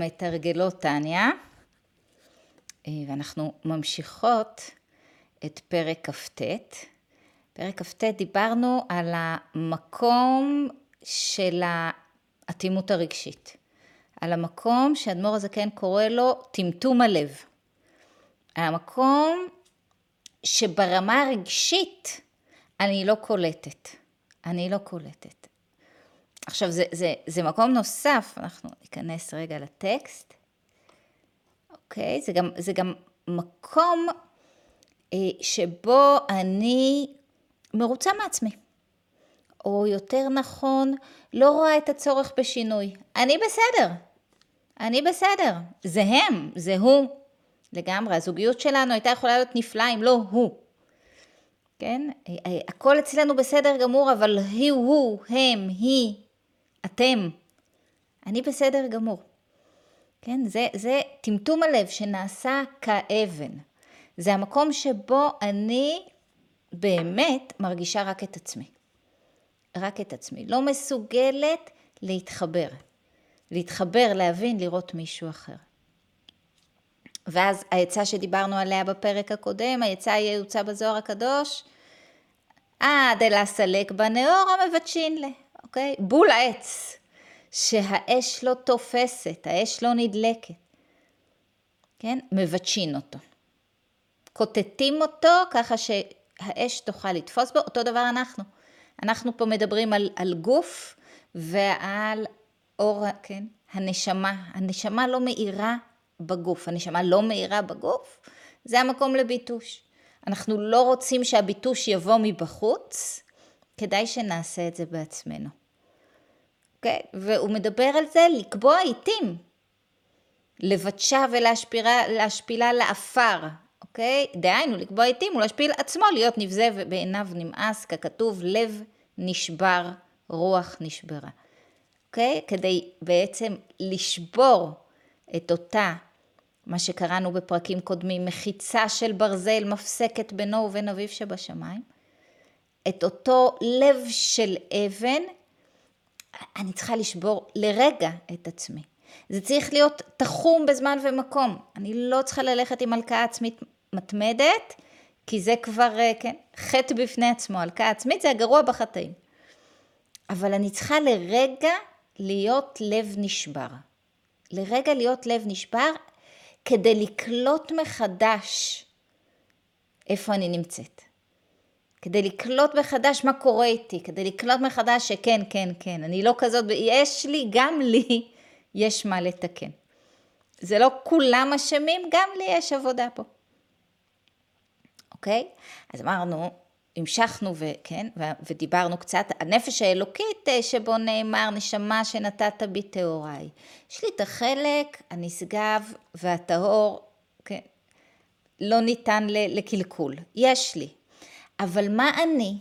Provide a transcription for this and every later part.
מתרגלות טניה, אה, ואנחנו ממשיכות את פרק כ"ט. פרק כ"ט דיברנו על המקום של האטימות הרגשית, על המקום שאדמו"ר הזקן קורא לו טמטום הלב, על המקום שברמה הרגשית אני לא קולטת, אני לא קולטת. עכשיו זה, זה, זה מקום נוסף, אנחנו ניכנס רגע לטקסט, אוקיי? זה גם, זה גם מקום אה, שבו אני מרוצה מעצמי, או יותר נכון, לא רואה את הצורך בשינוי. אני בסדר, אני בסדר, זה הם, זה הוא, לגמרי. הזוגיות שלנו הייתה יכולה להיות נפלאה אם לא הוא. כן? אה, אה, הכל אצלנו בסדר גמור, אבל היא, הוא, הם, היא, אתם. אני בסדר גמור. כן? זה, זה טמטום הלב שנעשה כאבן. זה המקום שבו אני באמת מרגישה רק את עצמי. רק את עצמי. לא מסוגלת להתחבר. להתחבר, להבין, לראות מישהו אחר. ואז העצה שדיברנו עליה בפרק הקודם, העצה הייעוצה בזוהר הקדוש, אה, דלה סלק בנאור המבצ'ין לה, אוקיי? בול העץ, שהאש לא תופסת, האש לא נדלקת, כן? מבצ'ין אותו. קוטטים אותו ככה שהאש תוכל לתפוס בו, אותו דבר אנחנו. אנחנו פה מדברים על, על גוף ועל אור, כן? הנשמה. הנשמה לא מאירה בגוף. הנשמה לא מאירה בגוף, זה המקום לביטוש. אנחנו לא רוצים שהביטוש יבוא מבחוץ, כדאי שנעשה את זה בעצמנו. אוקיי? והוא מדבר על זה לקבוע עיתים, לבדשה ולהשפילה לעפר, אוקיי? דהיינו, לקבוע עיתים ולהשפיל עצמו, להיות נבזה ובעיניו נמאס, ככתוב, לב נשבר, רוח נשברה. אוקיי? כדי בעצם לשבור את אותה, מה שקראנו בפרקים קודמים, מחיצה של ברזל מפסקת בינו ובין אביו שבשמיים, את אותו לב של אבן, אני צריכה לשבור לרגע את עצמי. זה צריך להיות תחום בזמן ומקום. אני לא צריכה ללכת עם הלקאה עצמית מתמדת, כי זה כבר, אה, כן, חטא בפני עצמו. הלקאה עצמית זה הגרוע בחטאים. אבל אני צריכה לרגע להיות לב נשבר. לרגע להיות לב נשבר, כדי לקלוט מחדש איפה אני נמצאת. כדי לקלוט מחדש מה קורה איתי, כדי לקלוט מחדש שכן, כן, כן, אני לא כזאת, יש לי, גם לי, יש מה לתקן. זה לא כולם אשמים, גם לי יש עבודה פה. אוקיי? אז אמרנו, המשכנו וכן, ודיברנו קצת, הנפש האלוקית אה, שבו נאמר, נשמה שנתת בי טהוריי. יש לי את החלק הנשגב והטהור, כן, לא ניתן לקלקול, יש לי. אבל מה אני?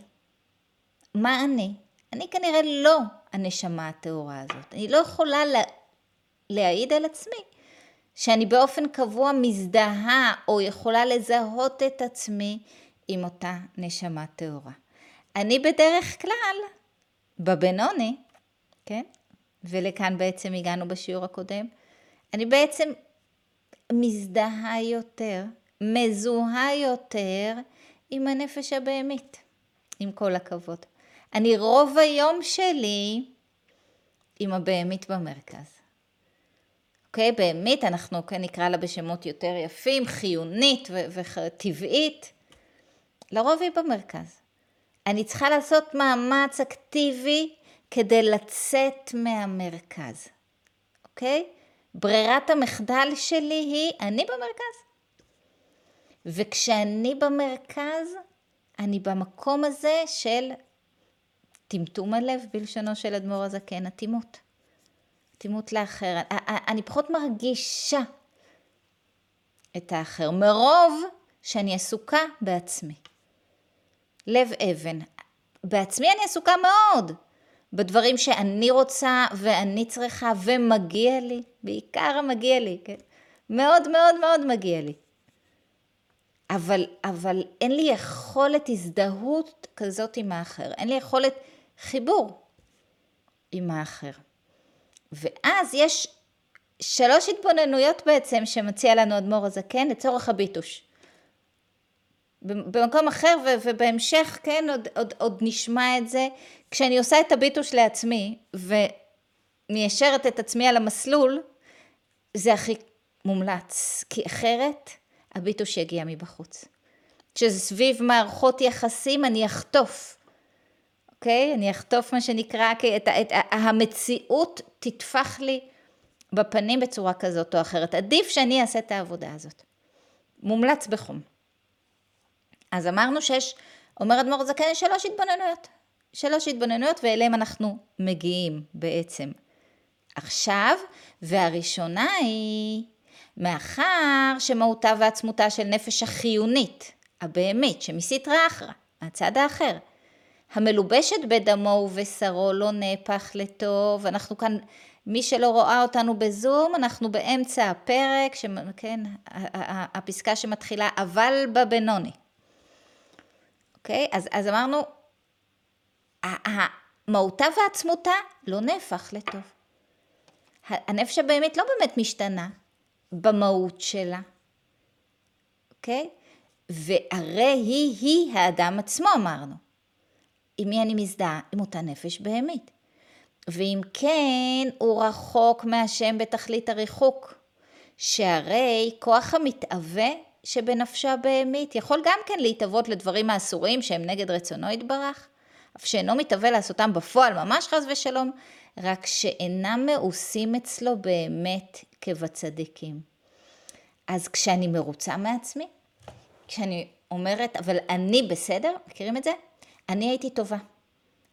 מה אני? אני כנראה לא הנשמה הטהורה הזאת. אני לא יכולה לה, להעיד על עצמי שאני באופן קבוע מזדהה או יכולה לזהות את עצמי עם אותה נשמה טהורה. אני בדרך כלל בבינוני, כן? ולכאן בעצם הגענו בשיעור הקודם, אני בעצם מזדהה יותר, מזוהה יותר עם הנפש הבהמית, עם כל הכבוד. אני רוב היום שלי עם הבהמית במרכז. אוקיי? בהמית, אנחנו כן נקרא לה בשמות יותר יפים, חיונית וטבעית. לרוב היא במרכז. אני צריכה לעשות מאמץ אקטיבי כדי לצאת מהמרכז, אוקיי? ברירת המחדל שלי היא, אני במרכז. וכשאני במרכז, אני במקום הזה של טמטום הלב, בלשונו של אדמו"ר הזקן, אטימות. אטימות לאחר. אני פחות מרגישה את האחר, מרוב שאני עסוקה בעצמי. לב אבן. בעצמי אני עסוקה מאוד בדברים שאני רוצה ואני צריכה ומגיע לי, בעיקר מגיע לי, כן? מאוד מאוד מאוד מגיע לי. אבל, אבל אין לי יכולת הזדהות כזאת עם האחר, אין לי יכולת חיבור עם האחר. ואז יש שלוש התבוננויות בעצם שמציע לנו אדמו"ר הזקן לצורך הביטוש. במקום אחר ובהמשך, כן, עוד, עוד, עוד נשמע את זה. כשאני עושה את הביטוש לעצמי ומיישרת את עצמי על המסלול, זה הכי מומלץ, כי אחרת הביטוש יגיע מבחוץ. כשזה סביב מערכות יחסים, אני אחטוף. אוקיי? אני אחטוף מה שנקרא, את, את, המציאות תטפח לי בפנים בצורה כזאת או אחרת. עדיף שאני אעשה את העבודה הזאת. מומלץ בחום. אז אמרנו שיש, אומר אדמו"ר זקן, שלוש התבוננויות. שלוש התבוננויות ואליהם אנחנו מגיעים בעצם עכשיו, והראשונה היא מאחר שמהותה ועצמותה של נפש החיונית, הבהמית, שמסתרא אחרא, מהצד האחר, המלובשת בדמו ובשרו לא נהפך לטוב, אנחנו כאן, מי שלא רואה אותנו בזום, אנחנו באמצע הפרק, כן, הפסקה שמתחילה אבל בבינוני. אוקיי? אז, אז אמרנו, מהותה ועצמותה לא נהפך לטוב. הנפש הבהמית לא באמת משתנה במהות שלה, אוקיי? והרי היא-היא האדם עצמו אמרנו. עם מי אני מזדהה? עם אותה נפש בהמית. ואם כן, הוא רחוק מהשם בתכלית הריחוק. שהרי כוח המתאווה שבנפשו הבהמית יכול גם כן להתאבות לדברים האסורים שהם נגד רצונו יתברך, אף שאינו מתאווה לעשותם בפועל ממש חס ושלום, רק שאינם מאוסים אצלו באמת כבצדיקים. אז כשאני מרוצה מעצמי, כשאני אומרת, אבל אני בסדר, מכירים את זה? אני הייתי טובה.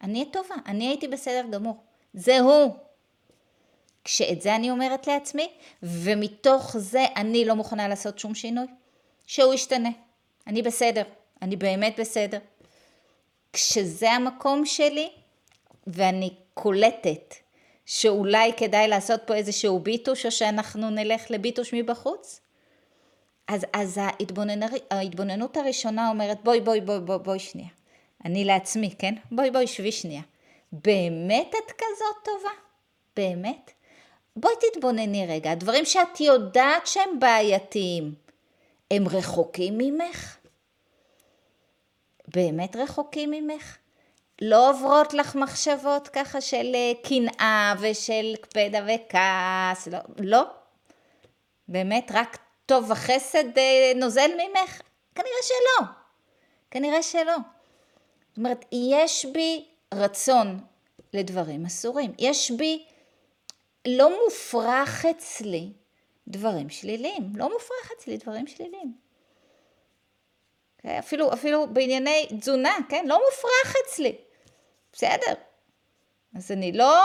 אני טובה, אני הייתי בסדר גמור. זה הוא. כשאת זה אני אומרת לעצמי, ומתוך זה אני לא מוכנה לעשות שום שינוי, שהוא ישתנה. אני בסדר, אני באמת בסדר. כשזה המקום שלי, ואני קולטת שאולי כדאי לעשות פה איזשהו ביטוש, או שאנחנו נלך לביטוש מבחוץ, אז, אז ההתבוננות הראשונה אומרת, בואי, בואי, בואי, בואי, בואי שנייה. אני לעצמי, כן? בואי, בואי, שבי שנייה. באמת את כזאת טובה? באמת? בואי תתבונני רגע, הדברים שאת יודעת שהם בעייתיים, הם רחוקים ממך? באמת רחוקים ממך? לא עוברות לך מחשבות ככה של אה, קנאה ושל קפדה וכעס, לא, לא. באמת, רק טוב וחסד אה, נוזל ממך? כנראה שלא. כנראה שלא. זאת אומרת, יש בי רצון לדברים אסורים. יש בי, לא מופרך אצלי דברים שליליים. לא מופרך אצלי דברים שליליים. אוקיי? אפילו, אפילו בענייני תזונה, כן? לא מופרך אצלי. בסדר. אז אני לא,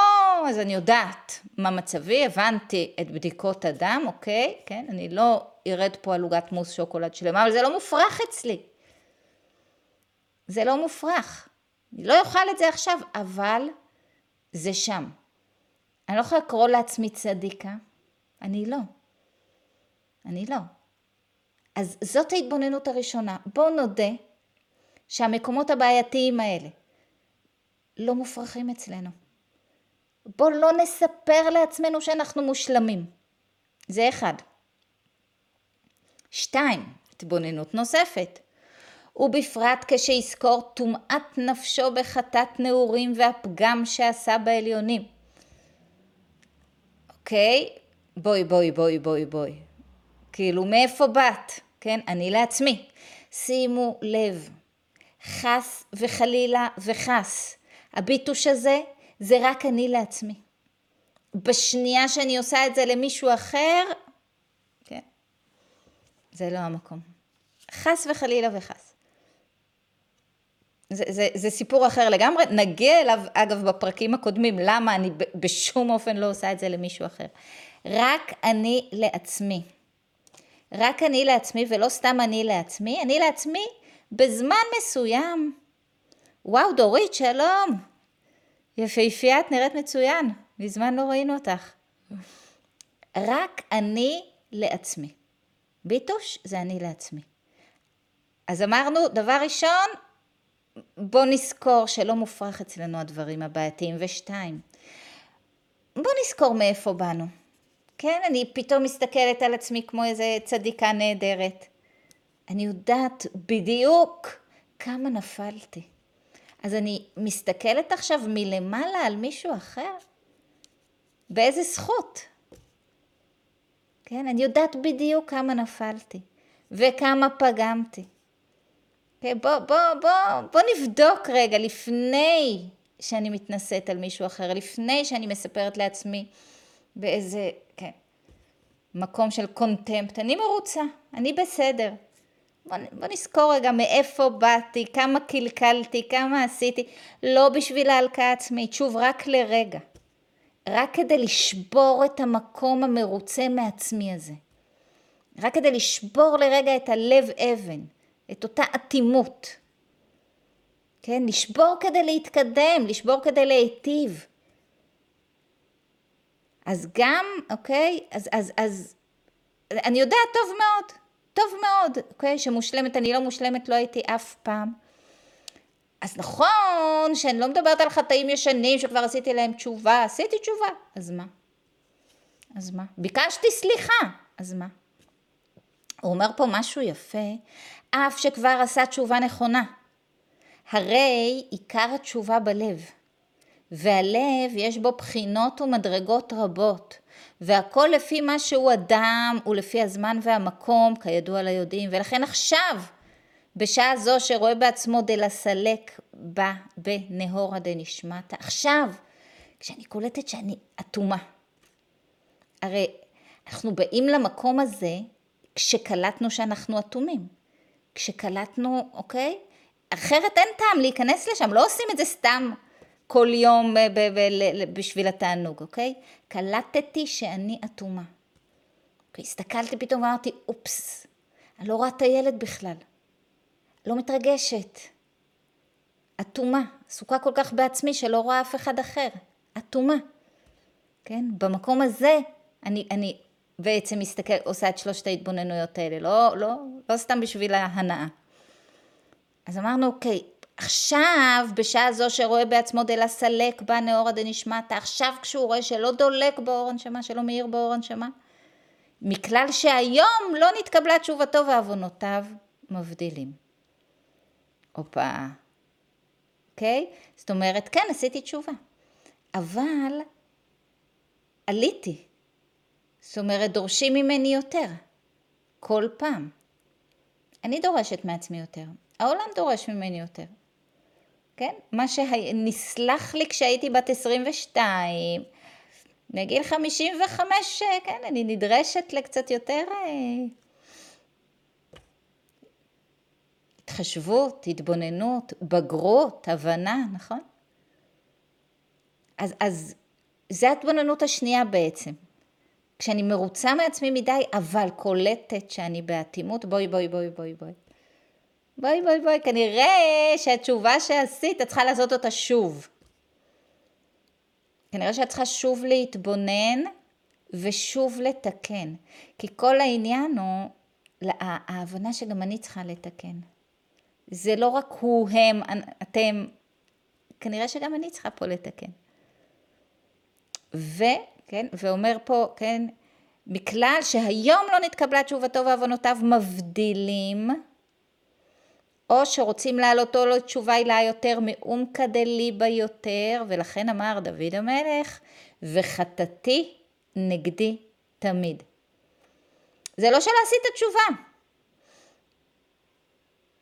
אז אני יודעת מה מצבי, הבנתי את בדיקות הדם, אוקיי? כן? אני לא ארד פה על עוגת מוס שוקולד שלמה, אבל זה לא מופרך אצלי. זה לא מופרך. אני לא אוכל את זה עכשיו, אבל זה שם. אני לא יכולה לקרוא לעצמי צדיקה, אני לא. אני לא. אז זאת ההתבוננות הראשונה. בואו נודה שהמקומות הבעייתיים האלה לא מופרכים אצלנו. בואו לא נספר לעצמנו שאנחנו מושלמים. זה אחד. שתיים, התבוננות נוספת. ובפרט כשיזכור טומאת נפשו בחטאת נעורים והפגם שעשה בעליונים. אוקיי? בואי, בואי, בואי, בואי, בואי. כאילו, מאיפה באת? כן? אני לעצמי. שימו לב, חס וחלילה וחס. הביטוש הזה זה רק אני לעצמי. בשנייה שאני עושה את זה למישהו אחר, כן, זה לא המקום. חס וחלילה וחס. זה, זה, זה סיפור אחר לגמרי, נגיע אליו אגב בפרקים הקודמים, למה אני בשום אופן לא עושה את זה למישהו אחר. רק אני לעצמי. רק אני לעצמי ולא סתם אני לעצמי, אני לעצמי בזמן מסוים. וואו, דורית, שלום. יפהפייה, את נראית מצוין. מזמן לא ראינו אותך. רק אני לעצמי. ביטוש זה אני לעצמי. אז אמרנו, דבר ראשון, בוא נזכור שלא מופרך אצלנו הדברים הבעייתיים. ושתיים, בוא נזכור מאיפה באנו. כן, אני פתאום מסתכלת על עצמי כמו איזה צדיקה נהדרת. אני יודעת בדיוק כמה נפלתי. אז אני מסתכלת עכשיו מלמעלה על מישהו אחר? באיזה זכות? כן, אני יודעת בדיוק כמה נפלתי וכמה פגמתי. כן, בוא, בוא, בוא, בוא נבדוק רגע לפני שאני מתנשאת על מישהו אחר, לפני שאני מספרת לעצמי באיזה, כן, מקום של קונטמפט. אני מרוצה, אני בסדר. בוא, בוא נזכור רגע מאיפה באתי, כמה קלקלתי, כמה עשיתי, לא בשביל ההלקאה עצמית, שוב, רק לרגע. רק כדי לשבור את המקום המרוצה מעצמי הזה. רק כדי לשבור לרגע את הלב אבן, את אותה אטימות. כן, לשבור כדי להתקדם, לשבור כדי להיטיב. אז גם, אוקיי, אז, אז, אז, אני יודעת טוב מאוד, טוב מאוד, אוקיי, שמושלמת, אני לא מושלמת, לא הייתי אף פעם. אז נכון שאני לא מדברת על חטאים ישנים שכבר עשיתי להם תשובה, עשיתי תשובה, אז מה? אז מה? ביקשתי סליחה, אז מה? הוא אומר פה משהו יפה, אף שכבר עשה תשובה נכונה. הרי עיקר התשובה בלב, והלב יש בו בחינות ומדרגות רבות, והכל לפי מה שהוא אדם ולפי הזמן והמקום, כידוע ליודעים, ולכן עכשיו בשעה זו שרואה בעצמו דלסלק בה בנהורה דנשמטה. עכשיו, כשאני קולטת שאני אטומה. הרי אנחנו באים למקום הזה כשקלטנו שאנחנו אטומים. כשקלטנו, אוקיי? אחרת אין טעם להיכנס לשם, לא עושים את זה סתם כל יום בשביל התענוג, אוקיי? קלטתי שאני אטומה. אוקיי, הסתכלתי פתאום ואמרתי, אופס, אני לא רואה את הילד בכלל. לא מתרגשת. אטומה, עסוקה כל כך בעצמי שלא רואה אף אחד אחר. אטומה. כן? במקום הזה אני, אני בעצם מסתכל, עושה את שלושת ההתבוננויות האלה, לא, לא, לא סתם בשביל ההנאה. אז אמרנו, אוקיי, עכשיו, בשעה זו שרואה בעצמו דלה סלק בה נאורה דנשמטה, עכשיו כשהוא רואה שלא דולק באור הנשמה, שלא מאיר באור הנשמה, מכלל שהיום לא נתקבלה תשובתו ועוונותיו מבדילים. הופה. אוקיי? זאת אומרת, כן, עשיתי תשובה. אבל עליתי. זאת אומרת, דורשים ממני יותר. כל פעם. אני דורשת מעצמי יותר. העולם דורש ממני יותר. כן? מה שנסלח לי כשהייתי בת 22, בגיל 55, כן, אני נדרשת לקצת יותר אה, התחשבות, התבוננות, בגרות, הבנה, נכון? אז, אז זה ההתבוננות השנייה בעצם. כשאני מרוצה מעצמי מדי, אבל קולטת שאני באטימות, בואי, בואי, בואי, בואי, בואי. בואי, בואי, בואי, כנראה שהתשובה שעשית, את צריכה לעשות אותה שוב. כנראה שאת צריכה שוב להתבונן ושוב לתקן. כי כל העניין הוא ההבנה שגם אני צריכה לתקן. זה לא רק הוא, הם, אתם, כנראה שגם אני צריכה פה לתקן. וכן, ואומר פה, כן, מכלל שהיום לא נתקבלה תשובתו ועוונותיו מבדילים, או שרוצים להעלותו לתשובה הילה יותר מאומקא דליבה יותר, ולכן אמר דוד המלך, וחטאתי נגדי תמיד. זה לא שלא עשית תשובה,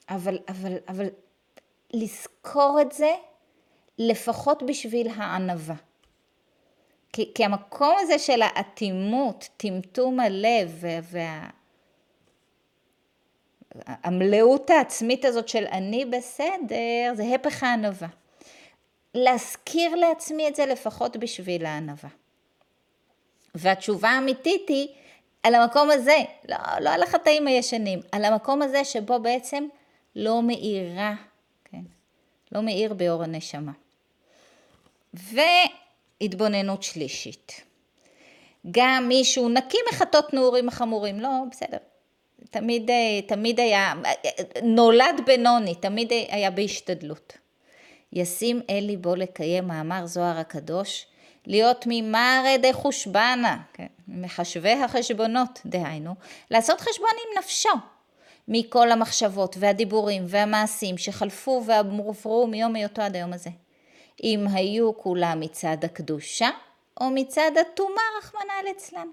אבל, אבל, אבל לזכור את זה לפחות בשביל הענווה. כי, כי המקום הזה של האטימות, טמטום הלב וה... המלאות העצמית הזאת של אני בסדר, זה הפך הענווה. להזכיר לעצמי את זה לפחות בשביל הענווה. והתשובה האמיתית היא על המקום הזה, לא, לא על החטאים הישנים, על המקום הזה שבו בעצם לא מאירה, כן? לא מאיר באור הנשמה. והתבוננות שלישית. גם מישהו נקי מחטות נעורים החמורים, לא, בסדר. תמיד, תמיד היה, נולד בנוני, תמיד היה בהשתדלות. ישים אל ליבו לקיים מאמר זוהר הקדוש, להיות ממרא דחושבנה, כן, מחשבי החשבונות, דהיינו, לעשות חשבון עם נפשו, מכל המחשבות והדיבורים והמעשים שחלפו ועברו מיום היותו עד היום הזה. אם היו כולם מצד הקדושה, או מצד הטומאה, רחמנא ליצלן.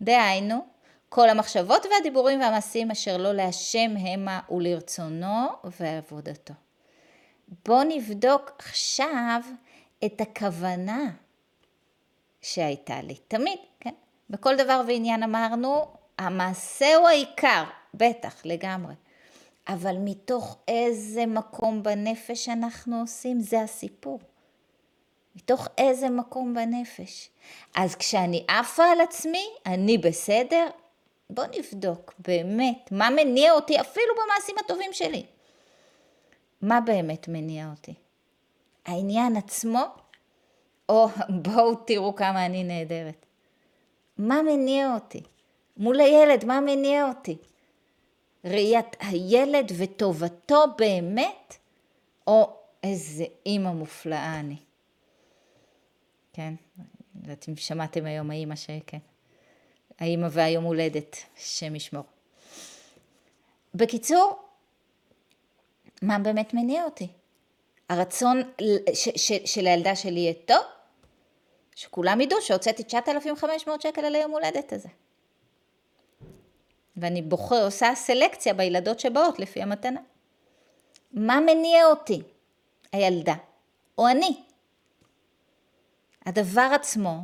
דהיינו, כל המחשבות והדיבורים והמעשים אשר לא להשם המה ולרצונו ועבודתו. בואו נבדוק עכשיו את הכוונה שהייתה לי. תמיד, כן? בכל דבר ועניין אמרנו, המעשה הוא העיקר, בטח, לגמרי. אבל מתוך איזה מקום בנפש אנחנו עושים, זה הסיפור. מתוך איזה מקום בנפש. אז כשאני עפה על עצמי, אני בסדר? בוא נבדוק באמת מה מניע אותי אפילו במעשים הטובים שלי. מה באמת מניע אותי? העניין עצמו, או בואו תראו כמה אני נהדרת. מה מניע אותי? מול הילד, מה מניע אותי? ראיית הילד וטובתו באמת, או איזה אימא מופלאה אני. כן, לא יודעת אם שמעתם היום האימא שכן. האימא והיום הולדת, השם ישמור. בקיצור, מה באמת מניע אותי? הרצון ש, ש, שלי יהיה טוב? שכולם ידעו שהוצאתי 9,500 שקל על היום הולדת הזה. ואני בוחר, עושה סלקציה בילדות שבאות לפי המתנה. מה מניע אותי? הילדה או אני? הדבר עצמו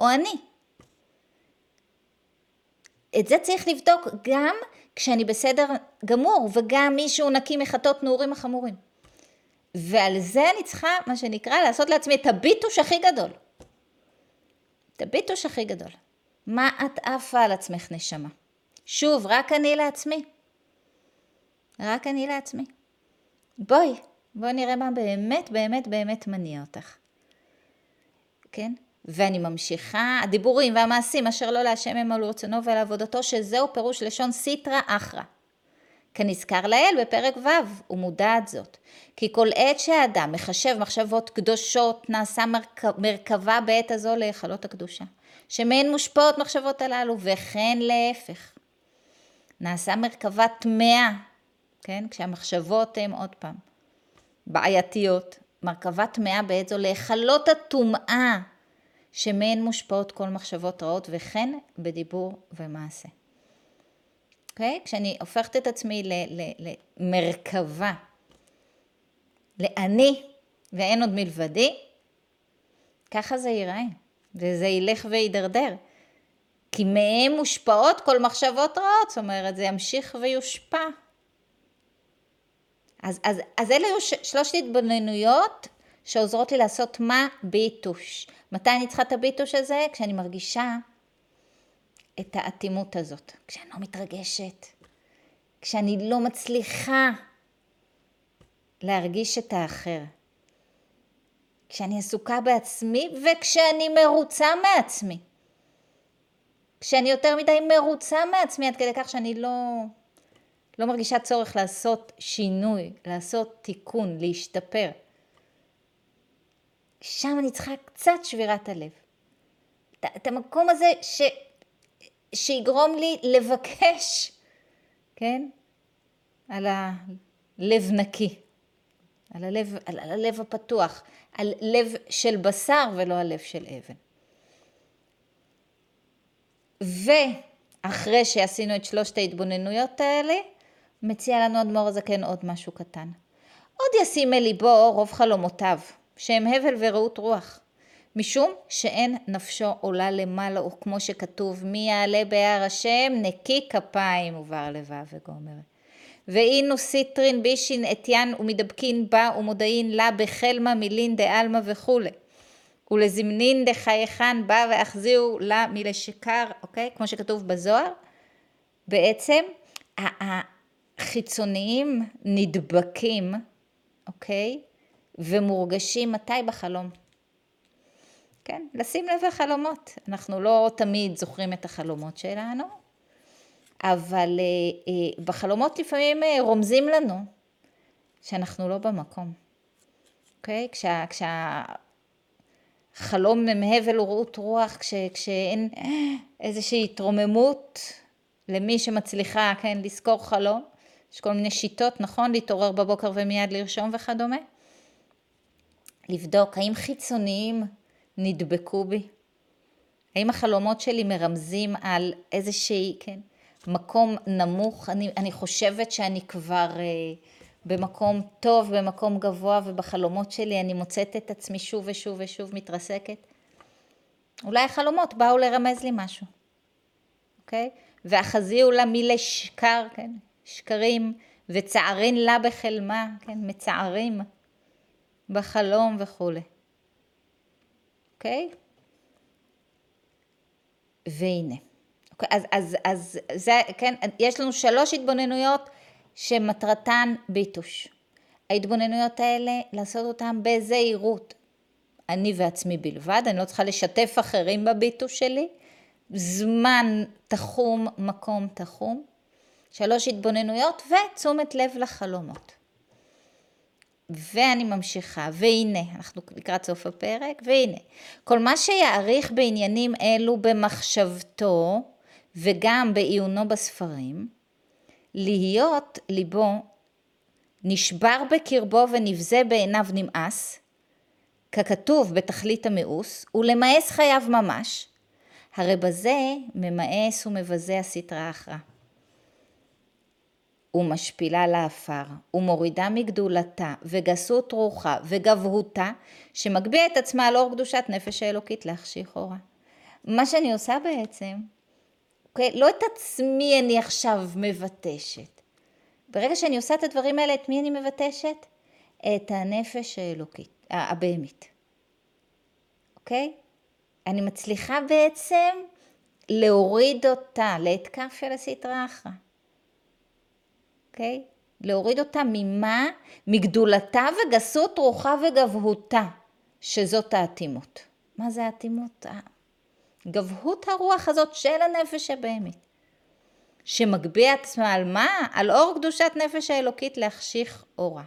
או אני? את זה צריך לבדוק גם כשאני בסדר גמור וגם מישהו נקי מחטות נעורים החמורים. ועל זה אני צריכה, מה שנקרא, לעשות לעצמי את הביטוש הכי גדול. את הביטוש הכי גדול. מה את עפה על עצמך, נשמה? שוב, רק אני לעצמי. רק אני לעצמי. בואי, בואי נראה מה באמת באמת באמת מניע אותך. כן? ואני ממשיכה, הדיבורים והמעשים אשר לא להשם הם על רצונו ועל עבודתו, שזהו פירוש לשון סיטרא אחרא. כנזכר לאל בפרק ו', הוא מודעת זאת. כי כל עת שהאדם מחשב מחשבות קדושות, נעשה מרכבה בעת הזו להיכלות הקדושה. שמהן מושפעות מחשבות הללו, וכן להפך. נעשה מרכבה טמאה, כן? כשהמחשבות הן עוד פעם בעייתיות. מרכבה טמאה בעת זו להיכלות הטומאה, שמהן מושפעות כל מחשבות רעות, וכן בדיבור ומעשה. אוקיי? Okay? כשאני הופכת את עצמי למרכבה, לאני, ואין עוד מלבדי, ככה זה ייראה, וזה ילך וידרדר. כי מהם מושפעות כל מחשבות רעות, זאת אומרת, זה ימשיך ויושפע. אז, אז, אז אלה היו שלושת התבוננויות שעוזרות לי לעשות מה? ביטוש. מתי אני צריכה את הביטוש הזה? כשאני מרגישה את האטימות הזאת, כשאני לא מתרגשת, כשאני לא מצליחה להרגיש את האחר, כשאני עסוקה בעצמי וכשאני מרוצה מעצמי. כשאני יותר מדי מרוצה מעצמי עד כדי כך שאני לא, לא מרגישה צורך לעשות שינוי, לעשות תיקון, להשתפר. שם אני צריכה קצת שבירת הלב. את, המקום הזה ש, שיגרום לי לבקש, כן? על הלב נקי, על הלב, על, על הלב הפתוח, על לב של בשר ולא הלב של אבן. ואחרי שעשינו את שלושת ההתבוננויות האלה, מציע לנו אדמו"ר הזקן עוד משהו קטן. עוד ישים אל ליבו רוב חלומותיו, שהם הבל ורעות רוח. משום שאין נפשו עולה למעלה, וכמו שכתוב, מי יעלה בהר השם, נקי כפיים ובר לבב וגומר. ואינו סיטרין בישין אתיין ומדבקין בה ומודעין לה בחלמה מילין דעלמא וכולי. ולזמנין דחייכן בה ואחזיהו לה מלשכר, אוקיי? כמו שכתוב בזוהר. בעצם החיצוניים נדבקים, אוקיי? ומורגשים מתי בחלום. כן, לשים לב לחלומות. אנחנו לא תמיד זוכרים את החלומות שלנו, אבל אה, אה, בחלומות לפעמים אה, רומזים לנו שאנחנו לא במקום. אוקיי? כשה, כשה, חלום מהבל ורעות רוח, כש, כשאין איזושהי התרוממות למי שמצליחה, כן, לזכור חלום. יש כל מיני שיטות, נכון? להתעורר בבוקר ומיד לרשום וכדומה. לבדוק האם חיצוניים נדבקו בי. האם החלומות שלי מרמזים על איזושהי, כן, מקום נמוך? אני, אני חושבת שאני כבר אה, במקום טוב, במקום גבוה, ובחלומות שלי אני מוצאת את עצמי שוב ושוב ושוב מתרסקת. אולי החלומות באו לרמז לי משהו, אוקיי? ואחזיהו מילי שקר, כן? שקרים, וצערין לה בחלמה, כן? מצערים בחלום וכולי. אוקיי? והנה. אוקיי, אז, אז, אז זה, כן, יש לנו שלוש התבוננויות שמטרתן ביטוש. ההתבוננויות האלה, לעשות אותן בזהירות. אני ועצמי בלבד, אני לא צריכה לשתף אחרים בביטוש שלי. זמן תחום, מקום תחום. שלוש התבוננויות ותשומת לב לחלומות. ואני ממשיכה, והנה, אנחנו לקראת סוף הפרק, והנה, כל מה שיעריך בעניינים אלו במחשבתו וגם בעיונו בספרים, להיות ליבו נשבר בקרבו ונבזה בעיניו נמאס, ככתוב בתכלית המאוס, ולמאס חייו ממש, הרי בזה ממאס ומבזה הסטרה אחרא. ומשפילה לעפר, ומורידה מגדולתה, וגסות רוחה, וגבהותה, שמגביה את עצמה על אור קדושת נפש האלוקית להחשיך אורה. מה שאני עושה בעצם, אוקיי? לא את עצמי אני עכשיו מבטשת. ברגע שאני עושה את הדברים האלה, את מי אני מבטשת? את הנפש האלוקית, הבהמית. אוקיי? אני מצליחה בעצם להוריד אותה לאתקף של הסטרה אחרא. אוקיי? להוריד אותה ממה? מגדולתה וגסות רוחה וגבהותה, שזאת האטימות. מה זה האטימות? גבהות הרוח הזאת של הנפש הבהמית, שמגביה עצמה על מה? על אור קדושת נפש האלוקית להחשיך אורה.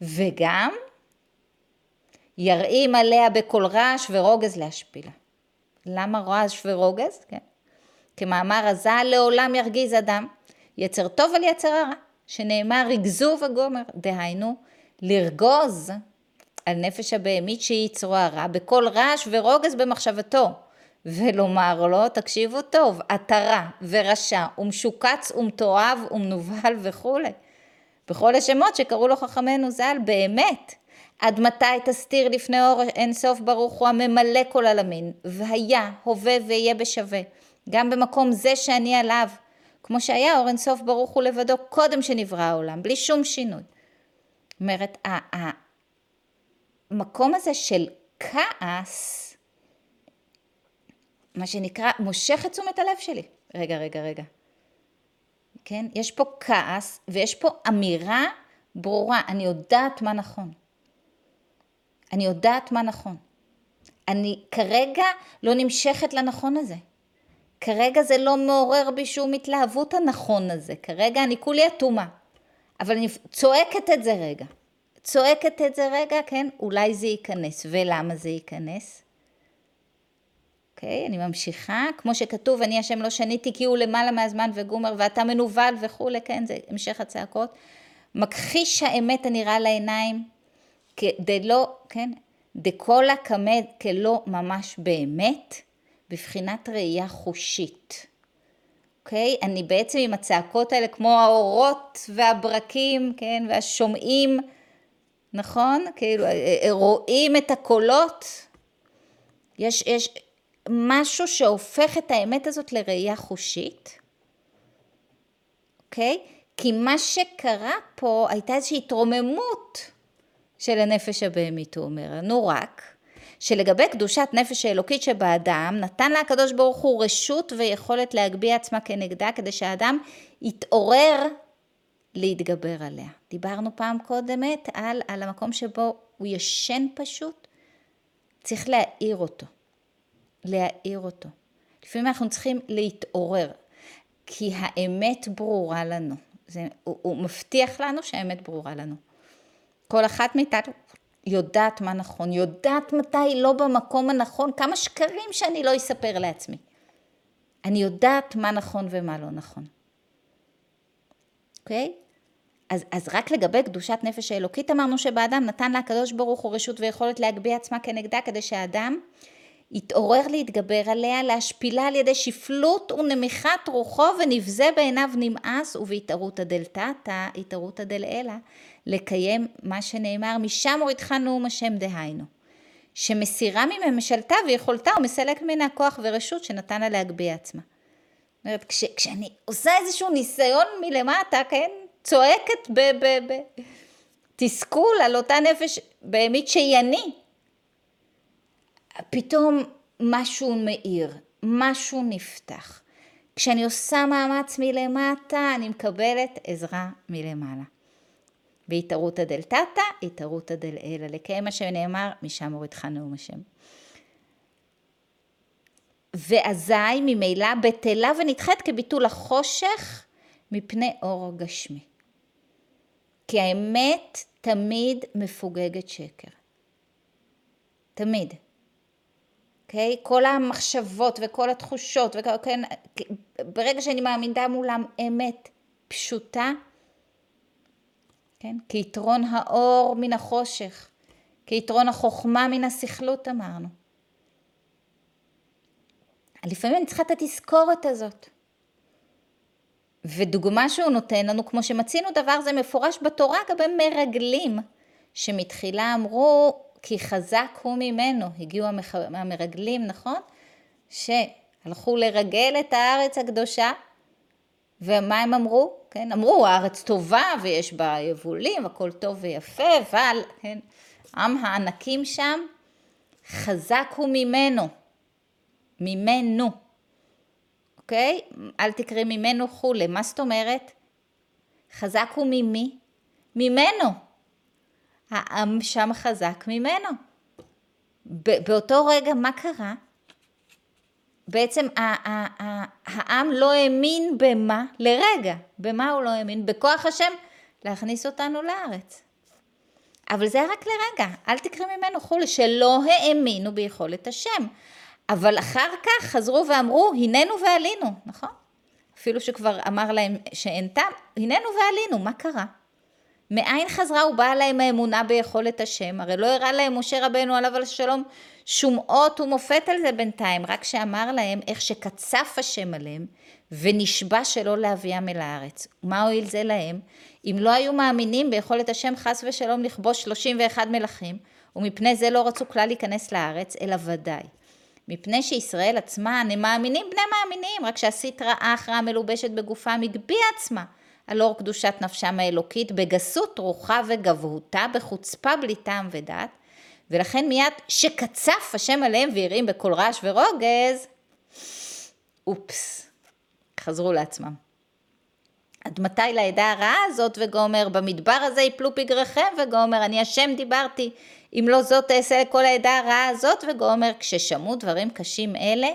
וגם ירעים עליה בכל רעש ורוגז להשפילה. למה רעש ורוגז? כן. כמאמר הז"ל, לעולם ירגיז אדם, יצר טוב על יצר הרע. שנאמר ריגזו וגומר, דהיינו לרגוז על נפש הבהמית שהיא יצרו הרע בכל רעש ורוגז במחשבתו, ולומר לו, תקשיבו טוב, אתה רע ורשע ומשוקץ ומתועב ומנוול וכולי. בכל השמות שקראו לו חכמינו ז"ל, באמת. עד מתי תסתיר לפני אור אין סוף ברוך הוא הממלא כל עלמין, והיה, הווה ויהיה בשווה, גם במקום זה שאני עליו, כמו שהיה אור אינסוף ברוך הוא לבדו קודם שנברא העולם, בלי שום שינוי. זאת אומרת, המקום הזה של כעס, מה שנקרא, מושך את תשומת הלב שלי. רגע, רגע, רגע. כן? יש פה כעס ויש פה אמירה ברורה, אני יודעת מה נכון. אני יודעת מה נכון. אני כרגע לא נמשכת לנכון הזה. כרגע זה לא מעורר בי שום התלהבות הנכון הזה, כרגע אני כולי אטומה. אבל אני צועקת את זה רגע. צועקת את זה רגע, כן, אולי זה ייכנס. ולמה זה ייכנס? אוקיי, okay, אני ממשיכה, כמו שכתוב, אני השם לא שניתי כי הוא למעלה מהזמן וגומר ואתה מנוול וכולי, כן, זה המשך הצעקות. מכחיש האמת הנראה לעיניים, כדלא, כן, דקולה קמא כלא ממש באמת, בבחינת ראייה חושית. אוקיי? אני בעצם עם הצעקות האלה כמו האורות והברקים, כן? והשומעים, נכון? כאילו, אה, אה, רואים את הקולות. יש, יש משהו שהופך את האמת הזאת לראייה חושית, אוקיי? כי מה שקרה פה הייתה איזושהי התרוממות של הנפש הבהמית, הוא אומר. נו רק, שלגבי קדושת נפש האלוקית שבאדם, נתן לה הקדוש ברוך הוא רשות ויכולת להגביה עצמה כנגדה, כדי שהאדם יתעורר להתגבר עליה. דיברנו פעם קודמת על, על המקום שבו הוא ישן פשוט, צריך להעיר אותו. להעיר אותו. לפעמים אנחנו צריכים להתעורר, כי האמת ברורה לנו. זה, הוא, הוא מבטיח לנו שהאמת ברורה לנו. כל אחת מאיתנו יודעת מה נכון, יודעת מתי לא במקום הנכון, כמה שקרים שאני לא אספר לעצמי. אני יודעת מה נכון ומה לא נכון. אוקיי? Okay? אז, אז רק לגבי קדושת נפש האלוקית אמרנו שבאדם נתן לה הקדוש ברוך הוא רשות ויכולת להגביה עצמה כנגדה כדי שהאדם יתעורר להתגבר עליה, להשפילה על ידי שפלות ונמיכת רוחו ונבזה בעיניו נמאס ובהתערותא דלתתא, התערותא דלעילא, לקיים מה שנאמר משם הורידך נאום השם דהיינו. שמסירה מממשלתה ויכולתה ומסלק ממנה כוח ורשות שנתן לה להגביה עצמה. זאת אומרת, כש, כשאני עושה איזשהו ניסיון מלמטה, כן, צועקת בתסכול על אותה נפש בהמית שהיא אני, פתאום משהו מאיר, משהו נפתח. כשאני עושה מאמץ מלמטה, אני מקבלת עזרה מלמעלה. והתערותא דלתתא, התערותא דלעילא, לקיים מה שנאמר, משם הורידך נאום השם. ואזי ממילא בטלה ונדחית כביטול החושך מפני אור גשמי. כי האמת תמיד מפוגגת שקר. תמיד. אוקיי? כל המחשבות וכל התחושות, וכן, כן, ברגע שאני מאמינה מולם אמת פשוטה, כן? כיתרון האור מן החושך, כיתרון החוכמה מן הסכלות אמרנו. לפעמים אני צריכה את התזכורת הזאת. ודוגמה שהוא נותן לנו, כמו שמצינו דבר זה מפורש בתורה לגבי מרגלים, שמתחילה אמרו כי חזק הוא ממנו, הגיעו המח... המרגלים, נכון? שהלכו לרגל את הארץ הקדושה, ומה הם אמרו? כן, אמרו, הארץ טובה ויש בה יבולים, הכל טוב ויפה, אבל, כן, עם הענקים שם, חזק הוא ממנו, ממנו. אוקיי? אל תקראי ממנו כולי. מה זאת אומרת? חזק הוא ממי? ממנו. העם שם חזק ממנו. באותו רגע, מה קרה? בעצם העם לא האמין במה? לרגע. במה הוא לא האמין? בכוח השם להכניס אותנו לארץ. אבל זה רק לרגע, אל תקראי ממנו כולי, שלא האמינו ביכולת השם. אבל אחר כך חזרו ואמרו, הננו ועלינו, נכון? אפילו שכבר אמר להם שאין טעם, הננו ועלינו, מה קרה? מאין חזרה ובאה להם האמונה ביכולת השם? הרי לא הראה להם משה רבנו עליו על השלום שום אות ומופת על זה בינתיים, רק שאמר להם איך שקצף השם עליהם ונשבע שלא להביאם אל הארץ. מה הועיל זה להם? אם לא היו מאמינים ביכולת השם חס ושלום לכבוש 31 מלכים, ומפני זה לא רצו כלל להיכנס לארץ, אלא ודאי. מפני שישראל עצמם הם מאמינים בני מאמינים, רק שהסטרא אחרא המלובשת בגופם הגביה עצמה על אור קדושת נפשם האלוקית בגסות רוחה וגבהותה, בחוצפה בלי טעם ודעת, ולכן מיד שקצף השם עליהם והרעים בקול רעש ורוגז, אופס, חזרו לעצמם. עד מתי לעדה הרעה הזאת, וגומר, במדבר הזה יפלו פגריכם, וגומר, אני השם דיברתי, אם לא זאת אעשה לכל העדה הרעה הזאת, וגומר, כששמעו דברים קשים אלה,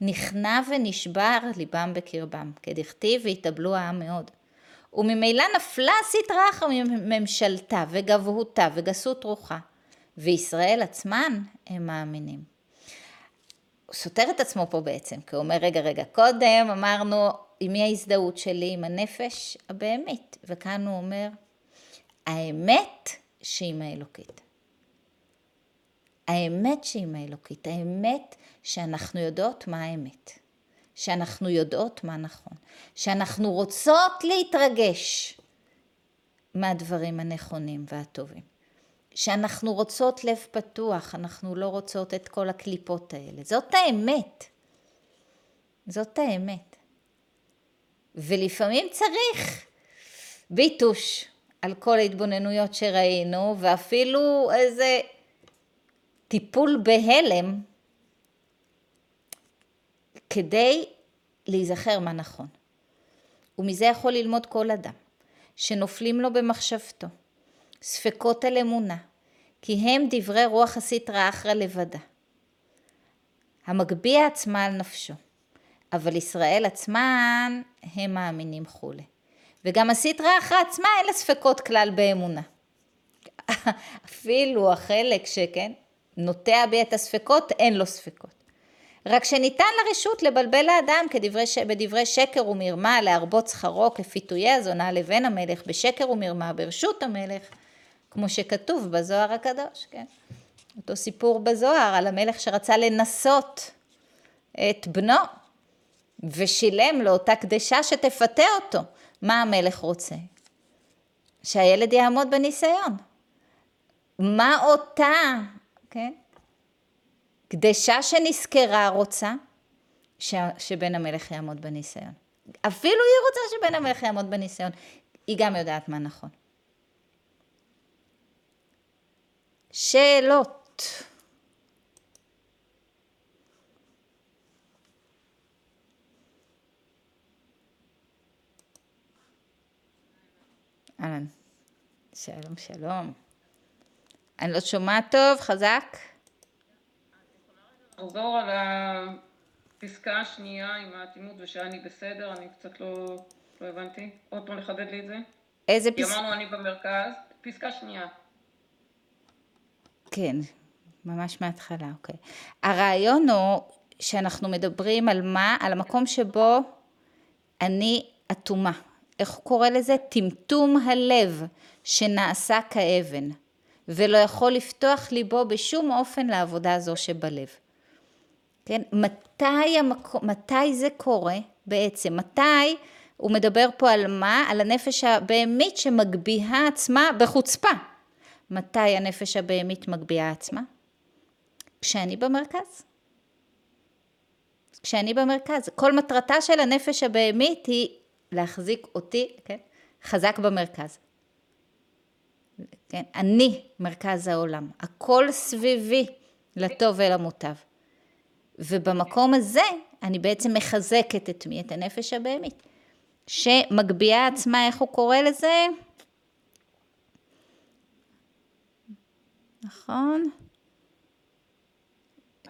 נכנע ונשבר ליבם בקרבם, כדכתיב והתאבלו העם מאוד. וממילא נפלה סטרא אחרא מממשלתה וגבהותה וגסות רוחה, וישראל עצמן הם מאמינים. הוא סותר את עצמו פה בעצם, כי הוא אומר, רגע, רגע, קודם אמרנו, עם מי ההזדהות שלי? עם הנפש הבהמית. וכאן הוא אומר, האמת שעם האלוקית. האמת שהיא מהאלוקית, האמת שאנחנו יודעות מה האמת, שאנחנו יודעות מה נכון, שאנחנו רוצות להתרגש מהדברים הנכונים והטובים, שאנחנו רוצות לב פתוח, אנחנו לא רוצות את כל הקליפות האלה. זאת האמת. זאת האמת. ולפעמים צריך ביטוש על כל ההתבוננויות שראינו, ואפילו איזה טיפול בהלם כדי להיזכר מה נכון. ומזה יכול ללמוד כל אדם, שנופלים לו במחשבתו, ספקות על אמונה, כי הם דברי רוח הסטרא אחרא לבדה. המגביה עצמה על נפשו, אבל ישראל עצמן הם מאמינים כולי. וגם הסטרא אחרא עצמה אין לה ספקות כלל באמונה. אפילו החלק שכן, נוטע בי את הספקות, אין לו ספקות. רק שניתן לרשות לבלבל האדם כדברי ש... בדברי שקר ומרמה, להרבות שכרו כפיתויי הזונה לבן המלך, בשקר ומרמה ברשות המלך, כמו שכתוב בזוהר הקדוש, כן? אותו סיפור בזוהר על המלך שרצה לנסות את בנו, ושילם לו אותה קדשה שתפתה אותו. מה המלך רוצה? שהילד יעמוד בניסיון. מה אותה, כן? קדשה שנזכרה רוצה ש... שבן המלך יעמוד בניסיון. אפילו היא רוצה שבן המלך יעמוד בניסיון. היא גם יודעת מה נכון. שאלות. אהלן. שלום, שלום. אני לא שומעת טוב, חזק. לחזור על הפסקה השנייה עם האטימות ושאני בסדר, אני קצת לא, לא הבנתי. עוד פעם לחדד לי את זה. איזה כי פסקה? אמרנו אני במרכז, פסקה שנייה. כן, ממש מההתחלה, אוקיי. הרעיון הוא שאנחנו מדברים על מה? על המקום שבו אני אטומה. איך הוא קורא לזה? טמטום הלב שנעשה כאבן, ולא יכול לפתוח ליבו בשום אופן לעבודה זו שבלב. כן? מתי, המקום, מתי זה קורה בעצם? מתי הוא מדבר פה על מה? על הנפש הבהמית שמגביהה עצמה בחוצפה. מתי הנפש הבהמית מגביהה עצמה? כשאני במרכז. כשאני במרכז. כל מטרתה של הנפש הבהמית היא להחזיק אותי, כן? חזק במרכז. כן? אני מרכז העולם. הכל סביבי, לטוב ולמוטב. ובמקום הזה אני בעצם מחזקת את מי? את הנפש הבהמית. שמגביהה עצמה, איך הוא קורא לזה? נכון?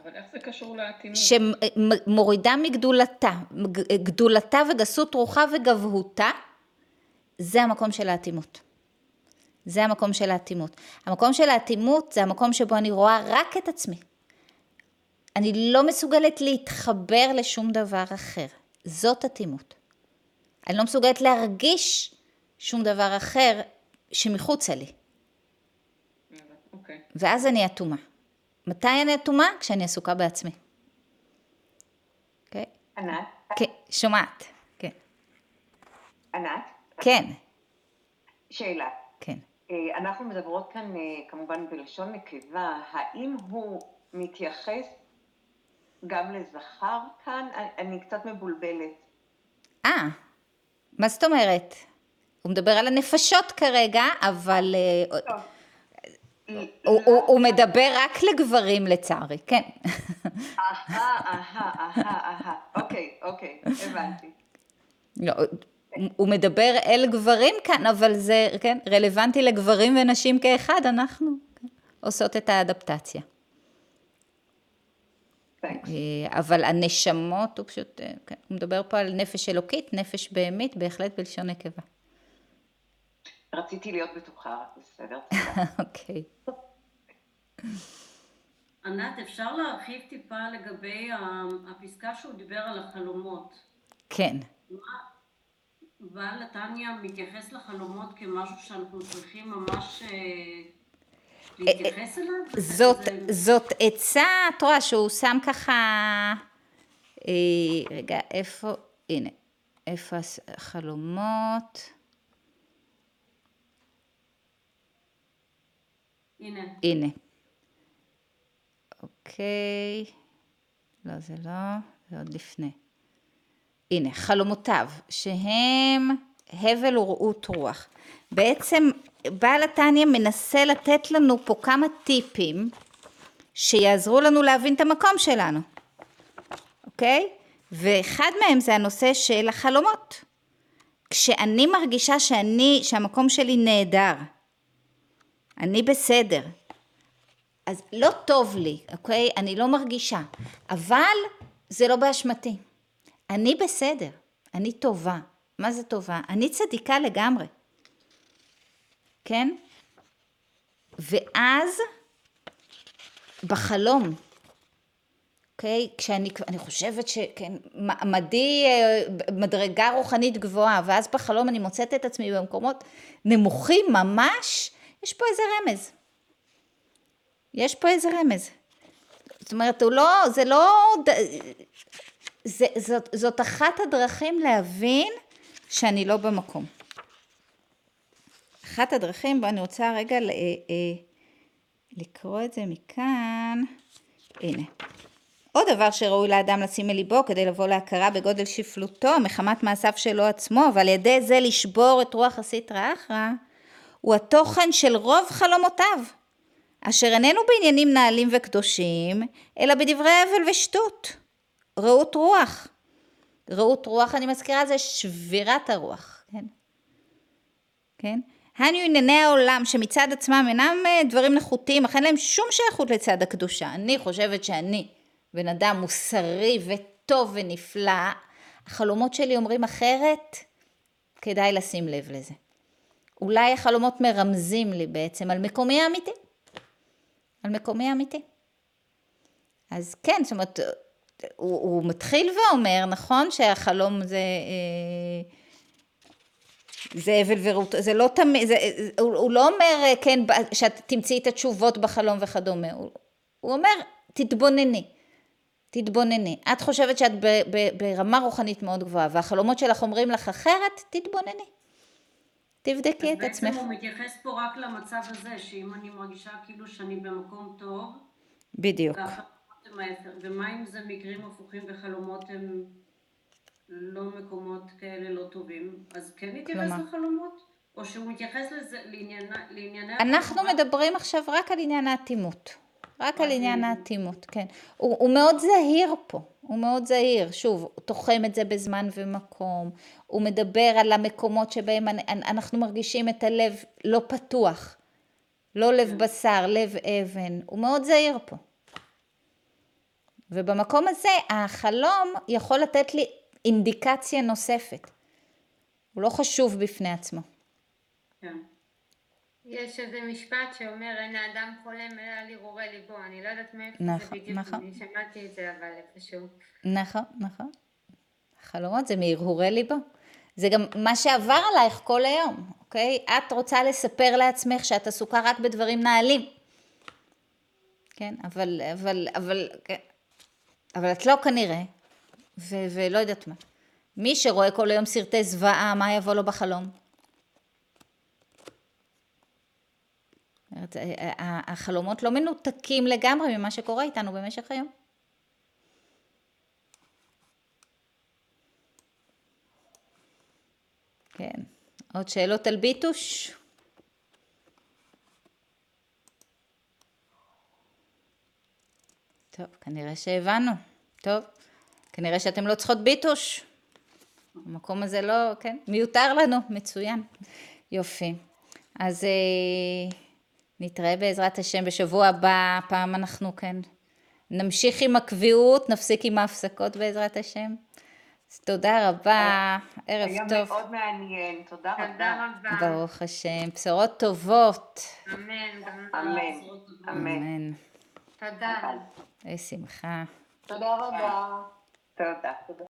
אבל איך זה קשור לאטימות? שמורידה מגדולתה, גדולתה וגסות רוחה וגבהותה, זה המקום של האטימות. זה המקום של האטימות. המקום של האטימות זה המקום שבו אני רואה רק את עצמי. אני לא מסוגלת להתחבר לשום דבר אחר. זאת אטימות. אני לא מסוגלת להרגיש שום דבר אחר שמחוצה לי. אוקיי. ואז אני אטומה. מתי אני אטומה? כשאני עסוקה בעצמי. אוקיי? ענת, כן, שומעת. כן. ענת, כן, שאלה. כן. אה, אנחנו מדברות כאן אה, כמובן בלשון נקבה, האם הוא מתייחס גם לזכר כאן? אני- אני קצת מבולבלת. אה, מה זאת אומרת? הוא מדבר על הנפשות כרגע, אבל אה, טוב. הוא, הוא, הוא מדבר רק לגברים לצערי, כן. אהה, אהה, אהה, אהה. אוקיי, אוקיי, הבנתי. לא, הוא מדבר אל גברים כאן, אבל זה, כן, רלוונטי לגברים ונשים כאחד, אנחנו כן, עושות את האדפטציה. אה, אבל הנשמות, הוא פשוט, אה, כן, הוא מדבר פה על נפש אלוקית, נפש בהמית, בהחלט בלשון נקבה. רציתי להיות בטוחה, בסדר. אוקיי. ענת, אפשר להרחיב טיפה לגבי הפסקה שהוא דיבר על החלומות. כן. בעל נתניה מתייחס לחלומות כמשהו שאנחנו צריכים ממש אה, להתייחס אליו? זאת, זה- זאת עצה, את רואה שהוא שם ככה, אה, רגע, איפה, הנה, איפה החלומות? הנה, הנה. אוקיי, לא, זה לא, זה עוד לפני. הנה, חלומותיו, שהם הבל ורעות רוח. בעצם בעל התניא מנסה לתת לנו פה כמה טיפים שיעזרו לנו להבין את המקום שלנו, אוקיי? ואחד מהם זה הנושא של החלומות. כשאני מרגישה שאני, שהמקום שלי נהדר, אני בסדר, אז לא טוב לי, אוקיי? אני לא מרגישה, אבל זה לא באשמתי. אני בסדר, אני טובה. מה זה טובה? אני צדיקה לגמרי. כן? ואז, בחלום, אוקיי? כשאני אני חושבת שכן, מעמדי אה, מדרגה רוחנית גבוהה, ואז בחלום אני מוצאת את עצמי במקומות נמוכים ממש, יש פה איזה רמז. יש פה איזה רמז. זאת אומרת, הוא לא, זה לא, זה, זאת, זאת אחת הדרכים להבין שאני לא במקום. אחת הדרכים, בואו אני רוצה רגע ל, אה, אה, לקרוא את זה מכאן, הנה. עוד דבר שראוי לאדם לשים אל ליבו כדי לבוא להכרה בגודל שפלותו מחמת מעשיו שלו עצמו ועל ידי זה לשבור את רוח הסטרא אחרא הוא התוכן של רוב חלומותיו אשר איננו בעניינים נעלים וקדושים אלא בדברי הבל ושטות. רעות רוח. רעות רוח אני מזכירה זה שבירת הרוח כן? כן הניו ענייני העולם שמצד עצמם אינם דברים נחותים אך אין להם שום שייכות לצד הקדושה אני חושבת שאני בן אדם מוסרי וטוב ונפלא, החלומות שלי אומרים אחרת, כדאי לשים לב לזה. אולי החלומות מרמזים לי בעצם על מקומי האמיתי. על מקומי האמיתי. אז כן, זאת אומרת, הוא, הוא מתחיל ואומר, נכון שהחלום זה... אה, זה אבל ורות, זה לא תמיד, הוא, הוא לא אומר, כן, שאת תמצאי את התשובות בחלום וכדומה, הוא, הוא אומר, תתבונני. תתבונני. את חושבת שאת ב, ב, ברמה רוחנית מאוד גבוהה, והחלומות שלך אומרים לך אחרת, תתבונני. תבדקי את עצמך. בעצם הוא מתייחס פה רק למצב הזה, שאם אני מרגישה כאילו שאני במקום טוב, בדיוק. ומה אם זה מקרים הפוכים וחלומות הם לא מקומות כאלה לא טובים, אז כן נתייחס לחלומות? או שהוא מתייחס לזה, לענייני... אנחנו מדברים עכשיו רק על עניין האטימות. רק על עניין האטימות, כן. הוא, הוא מאוד זהיר פה, הוא מאוד זהיר. שוב, הוא תוחם את זה בזמן ומקום, הוא מדבר על המקומות שבהם אנחנו מרגישים את הלב לא פתוח, לא לב כן. בשר, לב אבן, הוא מאוד זהיר פה. ובמקום הזה החלום יכול לתת לי אינדיקציה נוספת. הוא לא חשוב בפני עצמו. כן. יש איזה משפט שאומר אין האדם חולם אלא על הרהורי ליבו, אני לא יודעת מאיפה נכון, זה בדיוק, נכון. אני שמעתי את זה אבל איפשהו. נכון, נכון. חלומות זה מהרהורי ליבו. זה גם מה שעבר עלייך כל היום, אוקיי? את רוצה לספר לעצמך שאת עסוקה רק בדברים נעלים. כן, אבל, אבל, אבל, כן. אבל את לא כנראה, ו- ולא יודעת מה. מי שרואה כל היום סרטי זוועה, מה יבוא לו בחלום? החלומות לא מנותקים לגמרי ממה שקורה איתנו במשך היום. כן, עוד שאלות על ביטוש? טוב, כנראה שהבנו. טוב, כנראה שאתם לא צריכות ביטוש. המקום הזה לא, כן, מיותר לנו, מצוין. יופי. אז... אה, נתראה בעזרת השם בשבוע הבא, פעם אנחנו כן נמשיך עם הקביעות, נפסיק עם ההפסקות בעזרת השם. אז תודה רבה, ערב היה טוב. היה מאוד מעניין, תודה רבה. תודה רבה. ברוך השם, בשורות טובות. אמן. אמן. אמן. תודה. בשמחה. תודה רבה. תודה.